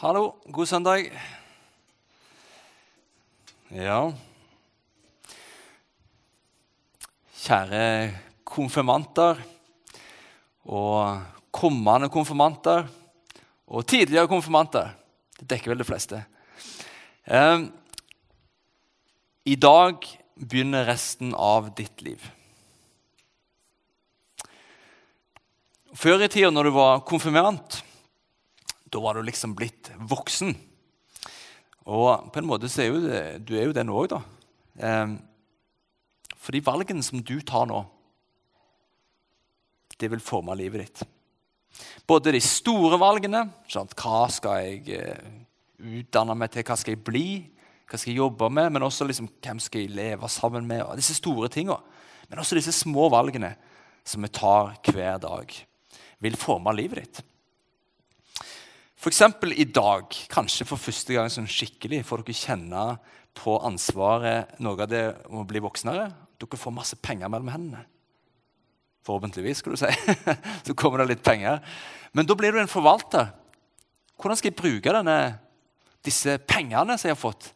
Hallo, god søndag. Ja Kjære konfirmanter og kommende konfirmanter og tidligere konfirmanter. Det dekker vel de fleste. Eh, I dag begynner resten av ditt liv. Før i tida, når du var konfirmant, da var du liksom blitt voksen. Og på en måte så er jo det, du er jo det nå òg, da. Eh, for de valgene som du tar nå, det vil forme livet ditt. Både de store valgene sånn, Hva skal jeg eh, utdanne meg til? Hva skal jeg bli? Hva skal jeg jobbe med? Men også liksom, hvem skal jeg leve sammen med? Og disse store tingene. Men også disse små valgene som vi tar hver dag, vil forme livet ditt. F.eks. i dag, kanskje for første gang sånn skikkelig, får dere kjenne på ansvaret noe av det om å bli voksnere. Dere får masse penger mellom hendene. Forhåpentligvis, skal du si. Så kommer det litt penger. Men da blir du en forvalter. Hvordan skal jeg bruke denne, disse pengene som jeg har fått?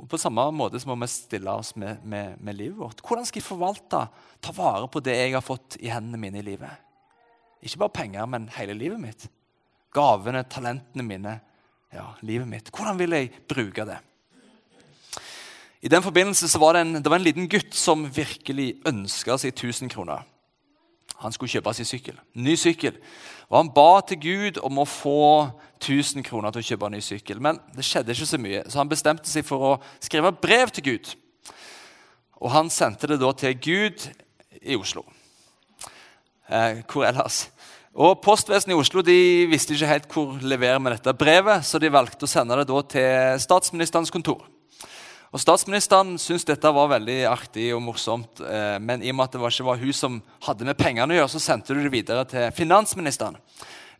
Og På samme måte så må vi stille oss med, med, med livet vårt. Hvordan skal jeg forvalte, ta vare på det jeg har fått i hendene mine i livet? Ikke bare penger, men hele livet mitt gavene, talentene mine, ja, livet mitt. Hvordan vil jeg bruke det? I den forbindelse så var det, en, det var en liten gutt som virkelig ønska seg 1000 kroner. Han skulle kjøpe seg sykkel. Ny sykkel. Og Han ba til Gud om å få 1000 kroner til å kjøpe en ny sykkel. Men det skjedde ikke så mye, så han bestemte seg for å skrive brev til Gud. Og han sendte det da til Gud i Oslo. Eh, hvor ellers? Og Postvesenet i Oslo de visste ikke helt hvor levere med dette brevet, så de valgte å sende det til statsministerens kontor. Og Statsministeren syntes dette var veldig artig og morsomt, eh, men i og med at det ikke var hun som hadde med pengene å gjøre, så sendte hun det videre til finansministeren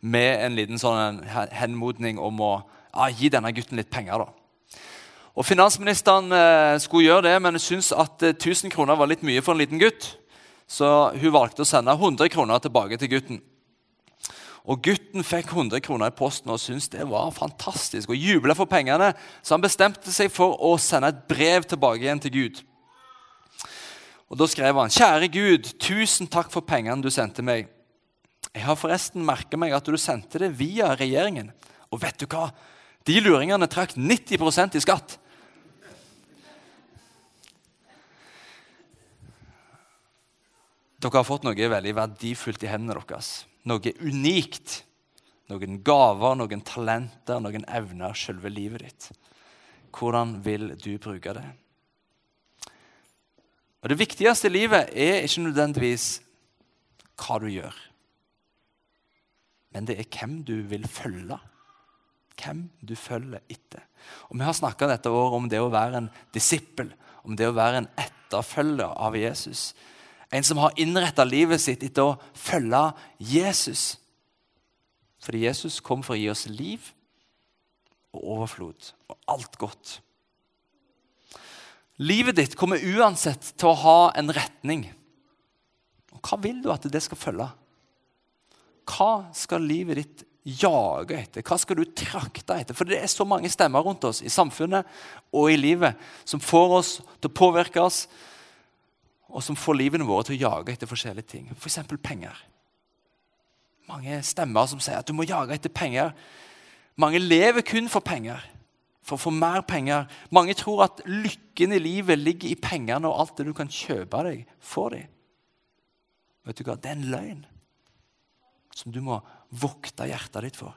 med en liten sånn henmodning om å ja, gi denne gutten litt penger. da. Og Finansministeren eh, skulle gjøre det, men syntes at 1000 eh, kroner var litt mye for en liten gutt. Så hun valgte å sende 100 kroner tilbake til gutten. Og Gutten fikk 100 kroner i posten og syntes det var fantastisk og jubla for pengene, så han bestemte seg for å sende et brev tilbake igjen til Gud. Og Da skrev han.: Kjære Gud, tusen takk for pengene du sendte meg. Jeg har forresten merka meg at du sendte det via regjeringen. Og vet du hva? De luringene trakk 90% i skatt. Dere har fått noe veldig verdifullt i hendene deres noe unikt. Noen gaver, noen talenter, noen evner, selve livet ditt. Hvordan vil du bruke det? Og Det viktigste i livet er ikke nødvendigvis hva du gjør, men det er hvem du vil følge. Hvem du følger etter. Og Vi har snakka dette året om det å være en disippel, om det å være en etterfølger av Jesus. En som har innretta livet sitt etter å følge Jesus. Fordi Jesus kom for å gi oss liv og overflod og alt godt. Livet ditt kommer uansett til å ha en retning. Og Hva vil du at det skal følge? Hva skal livet ditt jage etter? Hva skal du trakte etter? For det er så mange stemmer rundt oss i samfunnet og i livet som får oss til å påvirke oss, og som får livene våre til å jage etter forskjellige ting. F.eks. For penger. Mange stemmer som sier at du må jage etter penger. Mange lever kun for penger, for å få mer penger. Mange tror at lykken i livet ligger i pengene og alt det du kan kjøpe deg for dem. Vet du hva? Det er en løgn som du må vokte hjertet ditt for.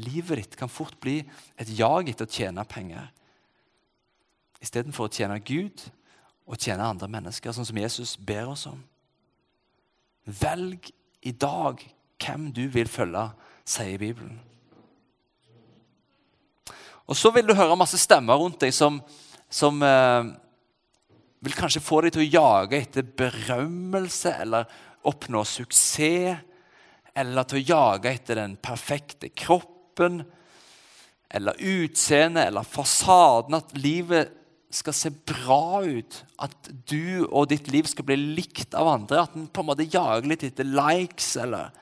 Livet ditt kan fort bli et jag etter å tjene penger istedenfor å tjene Gud og tjene andre mennesker, sånn som Jesus ber oss om. Velg i dag hvem du vil følge sier Bibelen. Og så vil du høre masse stemmer rundt deg som, som eh, vil kanskje få deg til å jage etter berømmelse eller oppnå suksess. Eller til å jage etter den perfekte kroppen eller utseendet eller fasaden. At livet skal se bra ut. At du og ditt liv skal bli likt av andre. At en på en måte jager litt etter likes eller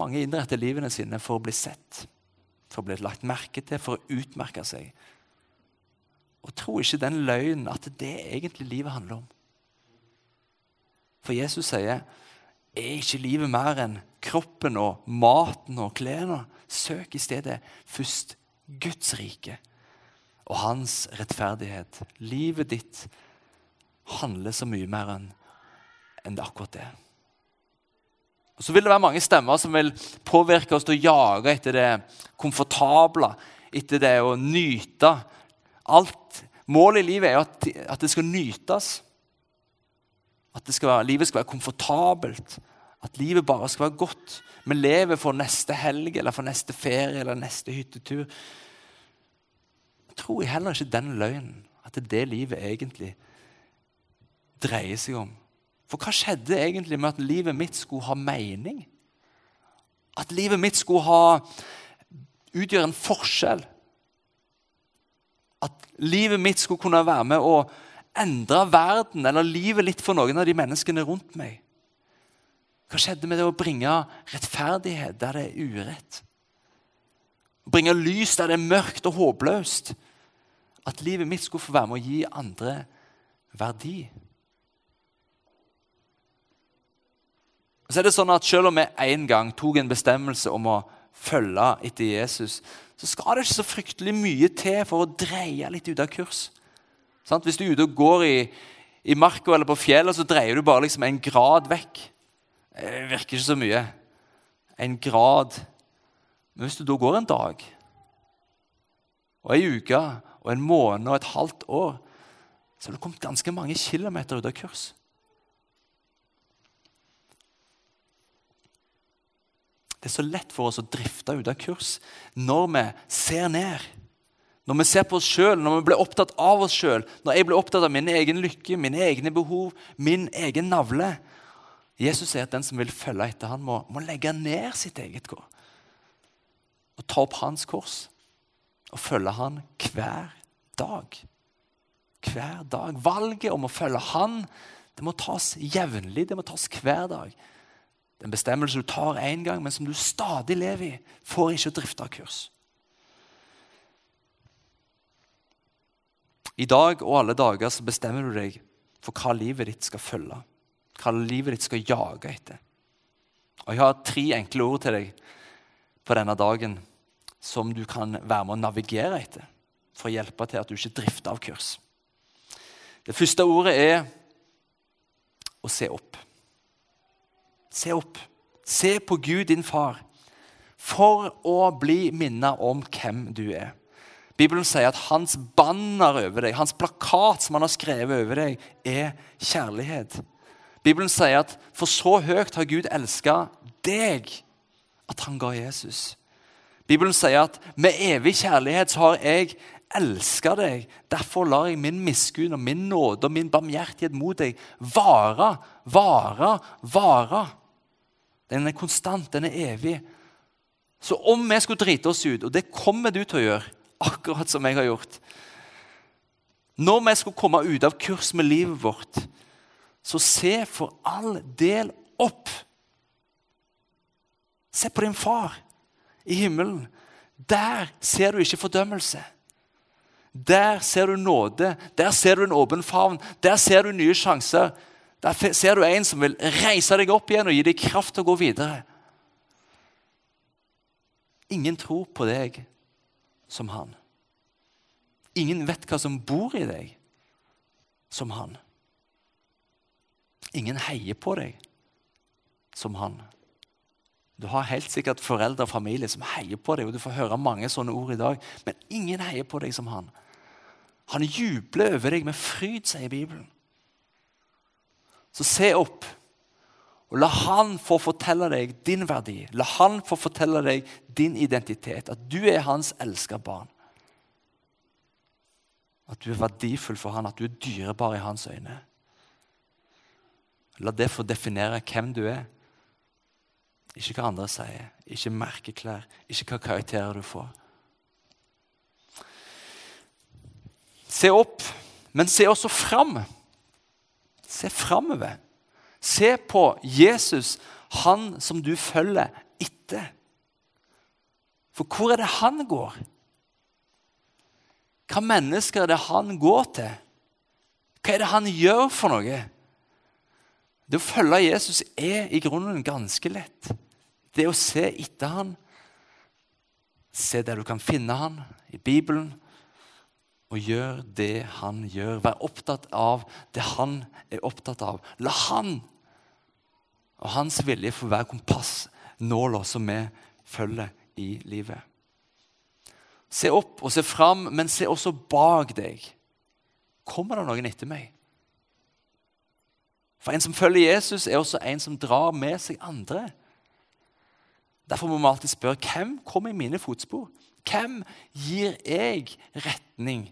Mange innretter livene sine for å bli sett, for å bli lagt merke til, for å utmerke seg. Og tro ikke den løgnen at det egentlig livet handler om. For Jesus sier er ikke livet mer enn kroppen og maten og klærne? Søk i stedet først Guds rike og hans rettferdighet. Livet ditt handler så mye mer enn enn akkurat det. Og Så vil det være mange stemmer som vil påvirke oss til å jage etter det komfortable, etter det å nyte. Alt, Målet i livet er at, at det skal nytes. At skal være, livet skal være komfortabelt. At livet bare skal være godt. Vi lever for neste helg eller for neste ferie eller neste hyttetur. Jeg tror heller ikke den løgnen, at det er det livet egentlig dreier seg om. For hva skjedde egentlig med at livet mitt skulle ha mening? At livet mitt skulle ha, utgjøre en forskjell? At livet mitt skulle kunne være med å endre verden eller livet litt for noen av de menneskene rundt meg? Hva skjedde med det å bringe rettferdighet der det er urett? Bringe lys der det er mørkt og håpløst? At livet mitt skulle få være med å gi andre verdi? Så er det sånn at Selv om vi en gang tok en bestemmelse om å følge etter Jesus, så skal det ikke så fryktelig mye til for å dreie litt ut av kurs. Sant? Hvis du er ute og går i, i marka eller på fjellet, så dreier du bare liksom en grad vekk. Det virker ikke så mye. En grad. Men hvis du da går en dag, og ei uke, og en måned og et halvt år, så har du kommet ganske mange kilometer ut av kurs. Det er så lett for oss å drifte ut av kurs når vi ser ned. Når vi ser på oss sjøl, når vi blir opptatt av oss sjøl, når jeg blir opptatt av min egen lykke, mine egne behov, min egen navle Jesus sier at den som vil følge etter han må, må legge ned sitt eget kår. Ta opp hans kors og følge han hver dag. Hver dag. Valget om å følge han det må tas jevnlig, det må tas hver dag. Det er en bestemmelse du tar én gang, men som du stadig lever i, får ikke drifte av kurs. I dag og alle dager så bestemmer du deg for hva livet ditt skal følge. Hva livet ditt skal jage etter. Og Jeg har tre enkle ord til deg på denne dagen som du kan være med å navigere etter for å hjelpe til at du ikke drifter av kurs. Det første ordet er å se opp. Se opp. Se på Gud, din far, for å bli minnet om hvem du er. Bibelen sier at hans banner over deg, hans plakat som han har skrevet over deg, er kjærlighet. Bibelen sier at for så høyt har Gud elska deg at han ga Jesus. Bibelen sier at med evig kjærlighet så har jeg elska deg. Derfor lar jeg min miskunn og min nåde og min barmhjertighet mot deg vare, vare, vare. Den er konstant, den er evig. Så om vi skulle drite oss ut, og det kommer du til å gjøre akkurat som jeg har gjort. Når vi skulle komme ut av kurs med livet vårt, så se for all del opp. Se på din far i himmelen. Der ser du ikke fordømmelse. Der ser du nåde, der ser du en åpen favn, der ser du nye sjanser. Der ser du en som vil reise deg opp igjen og gi deg kraft til å gå videre. Ingen tror på deg som han. Ingen vet hva som bor i deg som han. Ingen heier på deg som han. Du har helt sikkert foreldre og familie som heier på deg, og du får høre mange sånne ord i dag, men ingen heier på deg som han. Han jubler over deg med fryd, sier Bibelen. Så se opp Og La han få fortelle deg din verdi. La han få fortelle deg din identitet. At du er hans elska barn. At du er verdifull for han, at du er dyrebar i hans øyne. La det få definere hvem du er. Ikke hva andre sier, ikke merkeklær, ikke hva karakterer du får. Se opp, men se også fram. Se framover. Se på Jesus, han som du følger etter. For hvor er det han går? Hva mennesker er det han går til? Hva er det han gjør for noe? Det å følge Jesus er i grunnen ganske lett. Det å se etter han, se der du kan finne han i Bibelen, og gjør det han gjør. Vær opptatt av det han er opptatt av. La han og hans vilje få være kompassnåla som vi følger i livet. Se opp og se fram, men se også bak deg. Kommer det noen etter meg? For en som følger Jesus, er også en som drar med seg andre. Derfor må vi alltid spørre hvem kommer i mine fotspor? Hvem gir jeg retning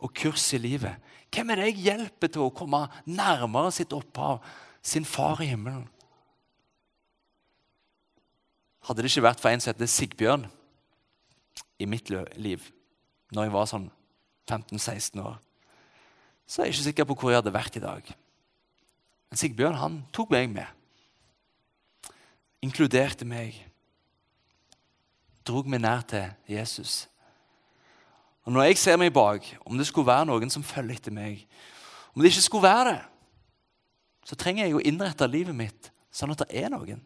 og kurs i livet? Hvem er det jeg hjelper til å komme nærmere sitt opphav, sin far i himmelen? Hadde det ikke vært for en som heter Sigbjørn i mitt liv, når jeg var sånn 15-16 år, så er jeg ikke sikker på hvor jeg hadde vært i dag. Men Sigbjørn han tok meg med. Inkluderte meg. Drog meg nær til Jesus. Og Når jeg ser meg bak, om det skulle være noen som følger etter meg Om det ikke skulle være det, så trenger jeg å innrette livet mitt sånn at det er noen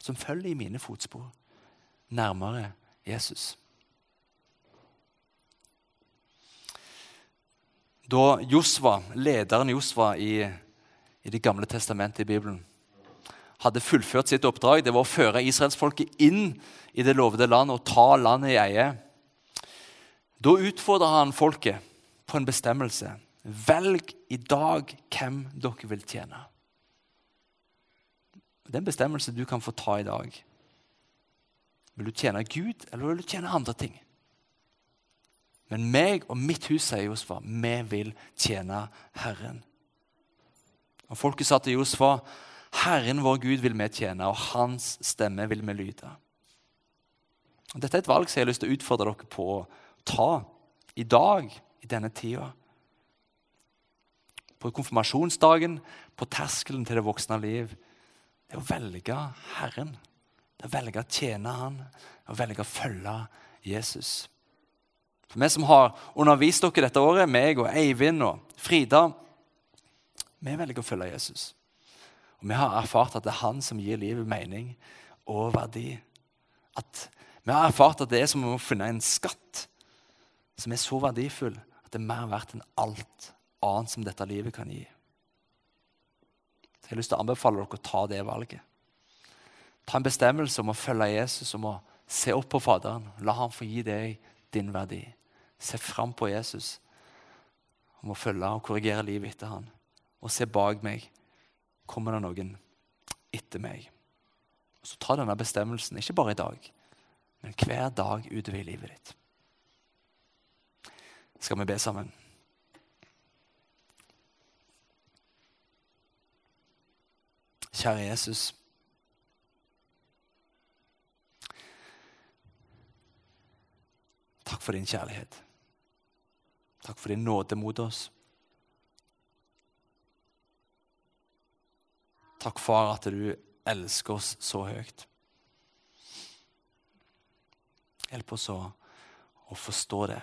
som følger i mine fotspor nærmere Jesus. Da Josva, lederen Josva i i Det gamle testamentet i Bibelen, hadde fullført sitt oppdrag. Det var å føre israelsfolket inn i det lovede land og ta landet i eie. Da utfordra han folket på en bestemmelse. Velg i dag hvem dere vil tjene. Det er en bestemmelse du kan få ta i dag. Vil du tjene Gud, eller vil du tjene andre ting? Men meg og mitt hus, sier Josfa, vi vil tjene Herren. Og Folket sa til Josfa, 'Herren vår Gud vil vi tjene, og hans stemme vil vi lyde.' Dette er et valg som jeg har lyst til å utfordre dere på å ta i dag, i denne tida. På konfirmasjonsdagen, på terskelen til det voksne liv. Det er å velge Herren. Det er å velge å tjene Han, det er å velge å følge Jesus. For Vi som har undervist dere dette året, meg og Eivind og Frida, vi velger å følge Jesus. Og Vi har erfart at det er han som gir livet mening og verdi. At Vi har erfart at det er som å finne en skatt som er så verdifull at det er mer verdt enn alt annet som dette livet kan gi. Så Jeg har lyst til å anbefale dere å ta det valget. Ta en bestemmelse om å følge Jesus, om å se opp på Faderen. La ham få gi deg din verdi. Se fram på Jesus, om å følge og korrigere livet etter han og se bak meg kommer det noen etter meg. Så ta denne bestemmelsen, ikke bare i dag, men hver dag utover i livet ditt. Skal vi be sammen? Kjære Jesus. Takk for din kjærlighet. Takk for din nåde mot oss. Takk, far, at du elsker oss så høyt. Hjelp oss å, å forstå det.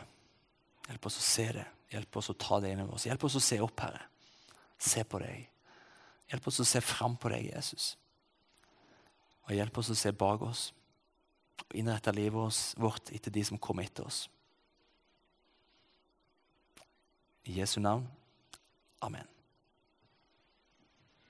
Hjelp oss å se det. Hjelp oss å ta det inn over oss. Hjelp oss å se opp, Herre. Se på deg. Hjelp oss å se fram på deg, Jesus. Og hjelp oss å se bak oss og innrette livet vårt etter de som kommer etter oss. I Jesu navn. Amen.